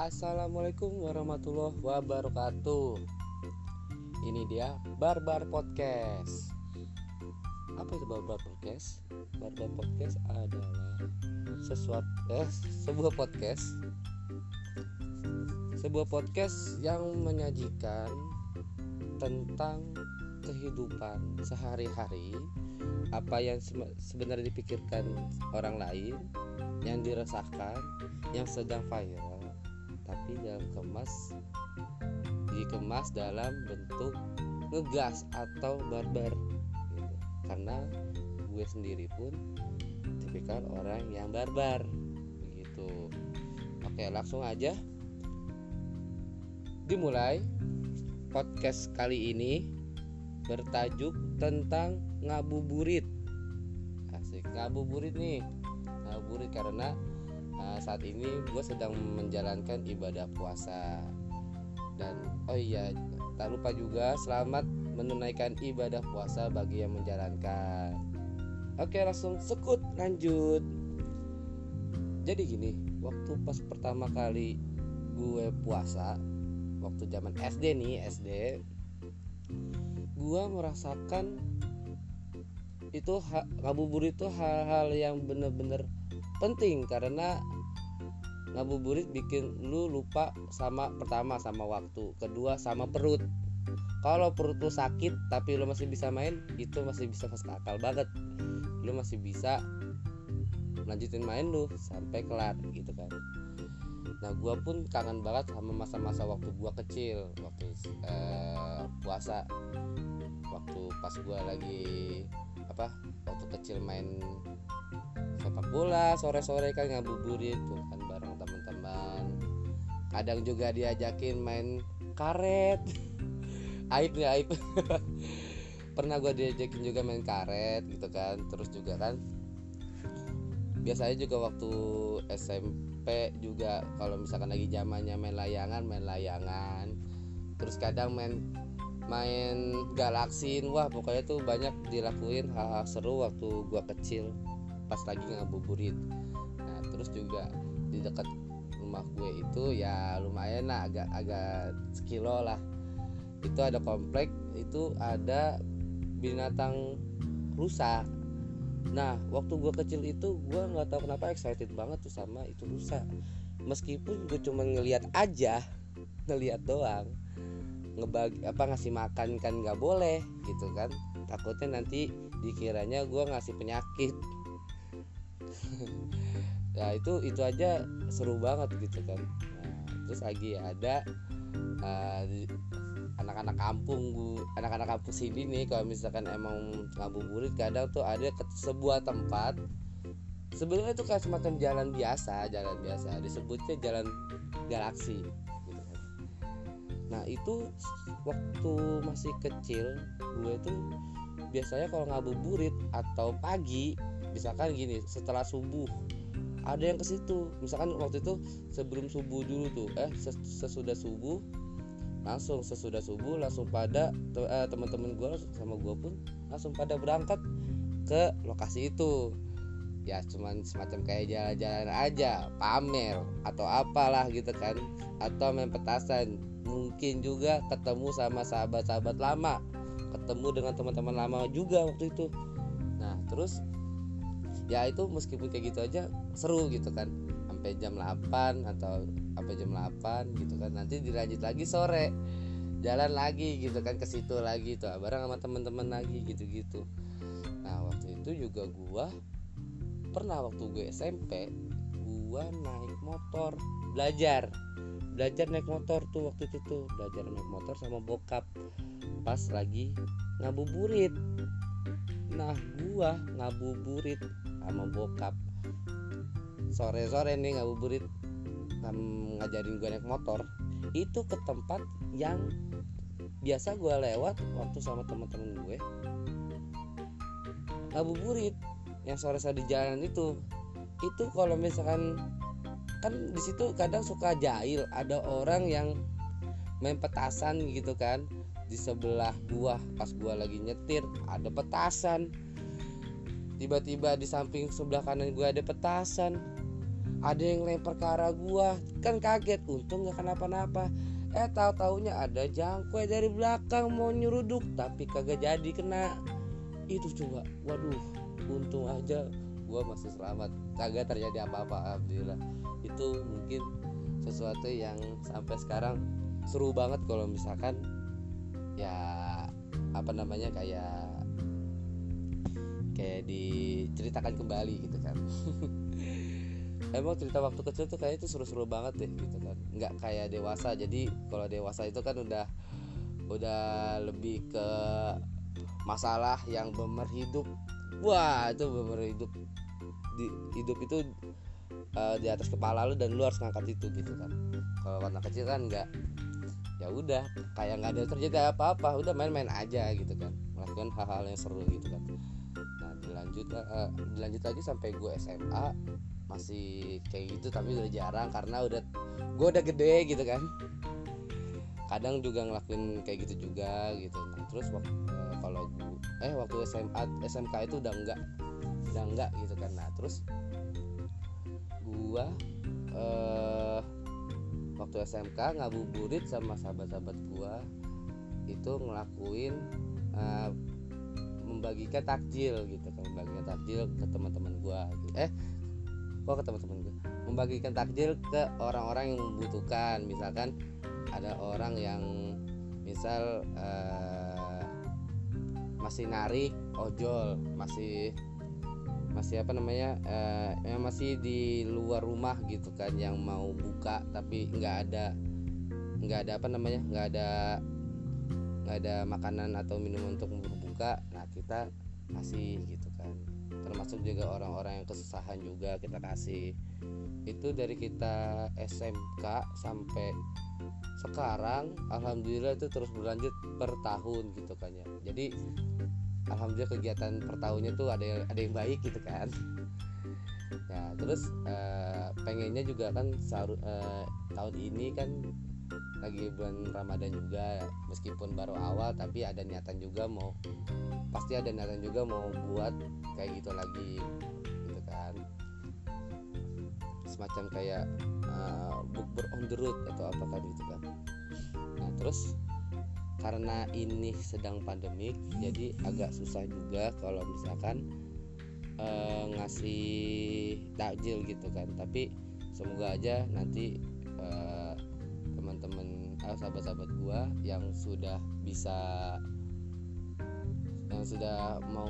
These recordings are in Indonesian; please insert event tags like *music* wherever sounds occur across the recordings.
Assalamualaikum warahmatullahi wabarakatuh. Ini dia Barbar Podcast. Apa itu Barbar Podcast? Barbar Podcast adalah sesuatu eh, sebuah podcast. Sebuah podcast yang menyajikan tentang kehidupan sehari-hari apa yang sebenarnya dipikirkan orang lain yang dirasakan yang sedang viral tapi dalam kemas dikemas dalam bentuk ngegas atau barbar gitu. karena gue sendiri pun tipikal orang yang barbar begitu. Oke langsung aja. Dimulai podcast kali ini bertajuk tentang ngabuburit. Asik ngabuburit nih. Ngabuburit karena uh, saat ini gue sedang menjalankan ibadah puasa. Dan oh iya tak lupa juga selamat menunaikan ibadah puasa bagi yang menjalankan. Oke langsung sekut lanjut. Jadi gini waktu pas pertama kali gue puasa waktu zaman SD nih SD gue merasakan itu ngabuburit itu hal-hal yang bener-bener penting karena ngabuburit bikin lu lupa sama pertama sama waktu kedua sama perut. Kalau perut lu sakit tapi lu masih bisa main itu masih bisa masuk akal banget. Lu masih bisa lanjutin main lu sampai kelar gitu kan. Nah gua pun kangen banget sama masa-masa waktu gua kecil waktu eh, puasa. Waktu pas gua lagi apa waktu kecil main sepak bola sore-sore kan ngabuburit tuh kan bareng teman-teman. Kadang juga diajakin main karet. *laughs* Aib nih aib. *laughs* Pernah gue diajakin juga main karet gitu kan. Terus juga kan biasanya juga waktu SMP juga kalau misalkan lagi zamannya main layangan main layangan. Terus kadang main main galaksin wah pokoknya tuh banyak dilakuin hal-hal seru waktu gua kecil pas lagi ngabuburit. Nah terus juga di dekat rumah gue itu ya lumayan lah agak agak sekilo lah. Itu ada komplek itu ada binatang rusa. Nah waktu gue kecil itu gue nggak tahu kenapa excited banget tuh sama itu rusa. Meskipun gue cuma ngelihat aja *laughs* ngelihat doang ngebagi apa ngasih makan kan nggak boleh gitu kan. Takutnya nanti dikiranya gue ngasih penyakit *laughs* ya itu itu aja seru banget gitu kan. Nah, terus lagi ada uh, anak-anak kampung gue anak-anak kampung sini nih kalau misalkan emang ngabuburit kadang tuh ada ke sebuah tempat sebenarnya itu kayak semacam jalan biasa jalan biasa disebutnya jalan galaksi nah itu waktu masih kecil gue tuh biasanya kalau ngabuburit atau pagi misalkan gini setelah subuh ada yang ke situ. Misalkan waktu itu sebelum subuh dulu tuh eh sesudah subuh langsung sesudah subuh langsung pada eh, teman-teman gue sama gue pun langsung pada berangkat ke lokasi itu. Ya cuman semacam kayak jalan-jalan aja pamer atau apalah gitu kan atau main petasan. Mungkin juga ketemu sama sahabat-sahabat lama ketemu dengan teman-teman lama juga waktu itu. Nah terus ya itu meskipun kayak gitu aja seru gitu kan. Sampai jam 8 atau sampai jam 8 gitu kan. Nanti dilanjut lagi sore. Jalan lagi gitu kan ke situ lagi tuh bareng sama teman-teman lagi gitu-gitu. Nah waktu itu juga gua pernah waktu gue SMP gua naik motor belajar. Belajar naik motor tuh waktu itu tuh. Belajar naik motor sama bokap pas lagi ngabuburit. Nah gua ngabuburit sama bokap. Sore-sore nih ngabuburit ngajarin gue naik motor itu ke tempat yang biasa gue lewat waktu sama teman-teman gue. Ngabuburit yang sore-sore di jalan itu. Itu kalau misalkan kan di situ kadang suka jahil ada orang yang main petasan gitu kan di sebelah gua pas gua lagi nyetir ada petasan tiba-tiba di samping sebelah kanan gua ada petasan. Ada yang lempar ke arah gua. Kan kaget untung nggak kenapa-napa. Eh tahu taunya ada jangkue dari belakang mau nyeruduk tapi kagak jadi kena. Itu coba. Waduh untung aja gua masih selamat. Kagak terjadi apa-apa alhamdulillah. Itu mungkin sesuatu yang sampai sekarang seru banget kalau misalkan ya apa namanya kayak kayak diceritakan kembali gitu kan. *laughs* Emang cerita waktu kecil tuh kayak itu seru-seru banget deh gitu kan. Nggak kayak dewasa. Jadi kalau dewasa itu kan udah udah lebih ke masalah yang bemer hidup. Wah itu bemer hidup. Di hidup itu uh, di atas kepala lu dan lu harus ngangkat itu gitu kan. Kalau warna kecil kan nggak ya udah kayak nggak ada terjadi apa-apa. Udah main-main aja gitu kan. Melakukan hal-hal yang seru gitu kan dilanjut uh, dilanjut lagi sampai gue SMA masih kayak gitu tapi udah jarang karena udah gue udah gede gitu kan. Kadang juga ngelakuin kayak gitu juga gitu. Nah terus waktu uh, kalau gue eh waktu SMA SMK itu udah enggak udah enggak gitu kan. Nah terus gua uh, waktu SMK ngabuburit sama sahabat-sahabat gua itu ngelakuin uh, membagikan takjil gitu kan membagikan takjil ke teman-teman gua gitu. eh kok ke teman-teman gua membagikan takjil ke orang-orang yang membutuhkan misalkan ada orang yang misal uh, masih narik ojol masih masih apa namanya uh, yang masih di luar rumah gitu kan yang mau buka tapi nggak ada nggak ada apa namanya nggak ada nggak ada makanan atau minuman untuk berbuka nah kita kasih gitu kan. Termasuk juga orang-orang yang kesusahan juga kita kasih. Itu dari kita SMK sampai sekarang alhamdulillah itu terus berlanjut per tahun gitu kan ya. Jadi alhamdulillah kegiatan per tahunnya tuh ada yang ada yang baik gitu kan. Ya terus uh, pengennya juga kan uh, tahun ini kan lagi bulan Ramadan juga meskipun baru awal tapi ada niatan juga mau pasti ada niatan juga mau buat kayak gitu lagi gitu kan. Semacam kayak uh, book on the road atau apa tadi gitu kan. Nah terus karena ini sedang pandemik jadi agak susah juga kalau misalkan uh, ngasih takjil gitu kan. Tapi semoga aja nanti uh, teman-teman uh, sahabat-sahabat gua yang sudah bisa yang sudah mau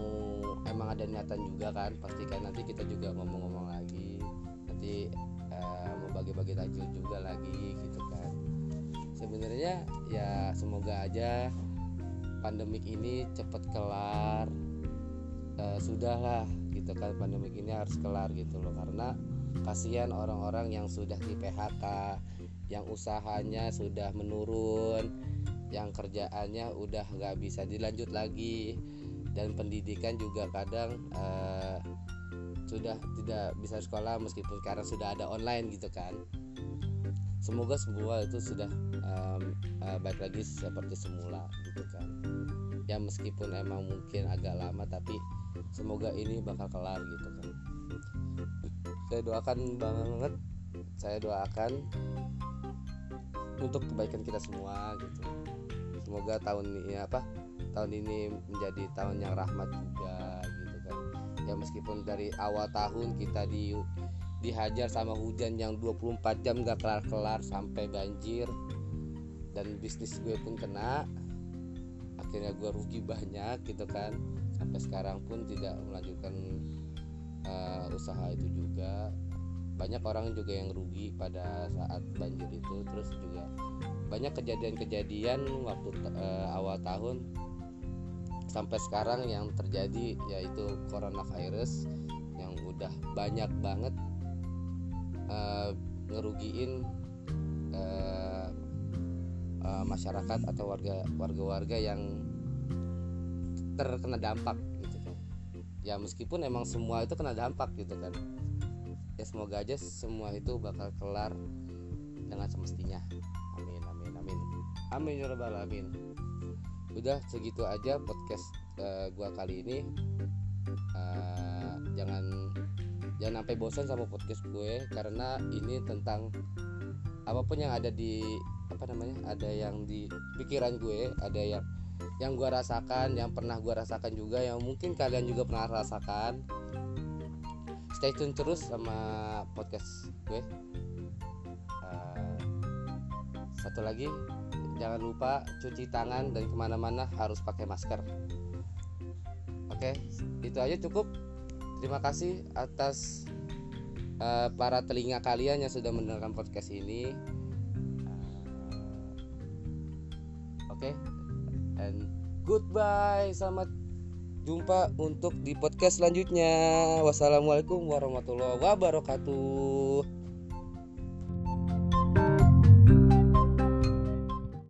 emang ada niatan juga kan pastikan nanti kita juga ngomong-ngomong lagi. Nanti uh, mau bagi-bagi takjil juga lagi gitu sebenarnya ya semoga aja pandemik ini cepat kelar e, sudahlah gitu kan. Pandemik ini harus kelar gitu loh karena kasihan orang-orang yang sudah di PHK yang usahanya sudah menurun yang kerjaannya udah nggak bisa dilanjut lagi. Dan pendidikan juga kadang uh, sudah tidak bisa sekolah meskipun sekarang sudah ada online gitu kan. Semoga semua itu sudah um, uh, baik lagi seperti semula gitu kan. Ya meskipun emang mungkin agak lama tapi semoga ini bakal kelar gitu kan. Saya doakan banget saya doakan untuk kebaikan kita semua gitu. Semoga tahun ini apa tahun ini menjadi tahun yang rahmat juga gitu kan. Ya meskipun dari awal tahun kita di dihajar sama hujan yang 24 jam gak kelar-kelar sampai banjir dan bisnis gue pun kena akhirnya gue rugi banyak gitu kan. Sampai sekarang pun tidak melanjutkan uh, usaha itu juga banyak orang juga yang rugi pada saat banjir itu. Terus juga banyak kejadian-kejadian waktu uh, awal tahun sampai sekarang yang terjadi yaitu coronavirus yang udah banyak banget uh, ngerugiin uh, masyarakat atau warga warga-warga yang terkena dampak gitu. Kan ya meskipun emang semua itu kena dampak gitu kan ya semoga aja semua itu bakal kelar dengan semestinya. Amin amin amin. Amin ya rabbal alamin. Udah segitu aja podcast uh, gua kali ini. Uh, jangan jangan sampai bosan sama podcast gue karena ini tentang apa pun yang ada di apa namanya ada yang di pikiran gue ada yang yang gue rasakan yang pernah gue rasakan juga yang mungkin kalian juga pernah rasakan stay tune terus sama podcast gue. Uh, satu lagi jangan lupa cuci tangan dan ke mana-mana harus pakai masker. Oke itu aja cukup. Terima kasih atas uh, para telinga kalian yang sudah mendengarkan podcast ini. Uh, oke okay. and goodbye. Selamat jumpa untuk di podcast selanjutnya. Wassalamualaikum warahmatullahi wabarakatuh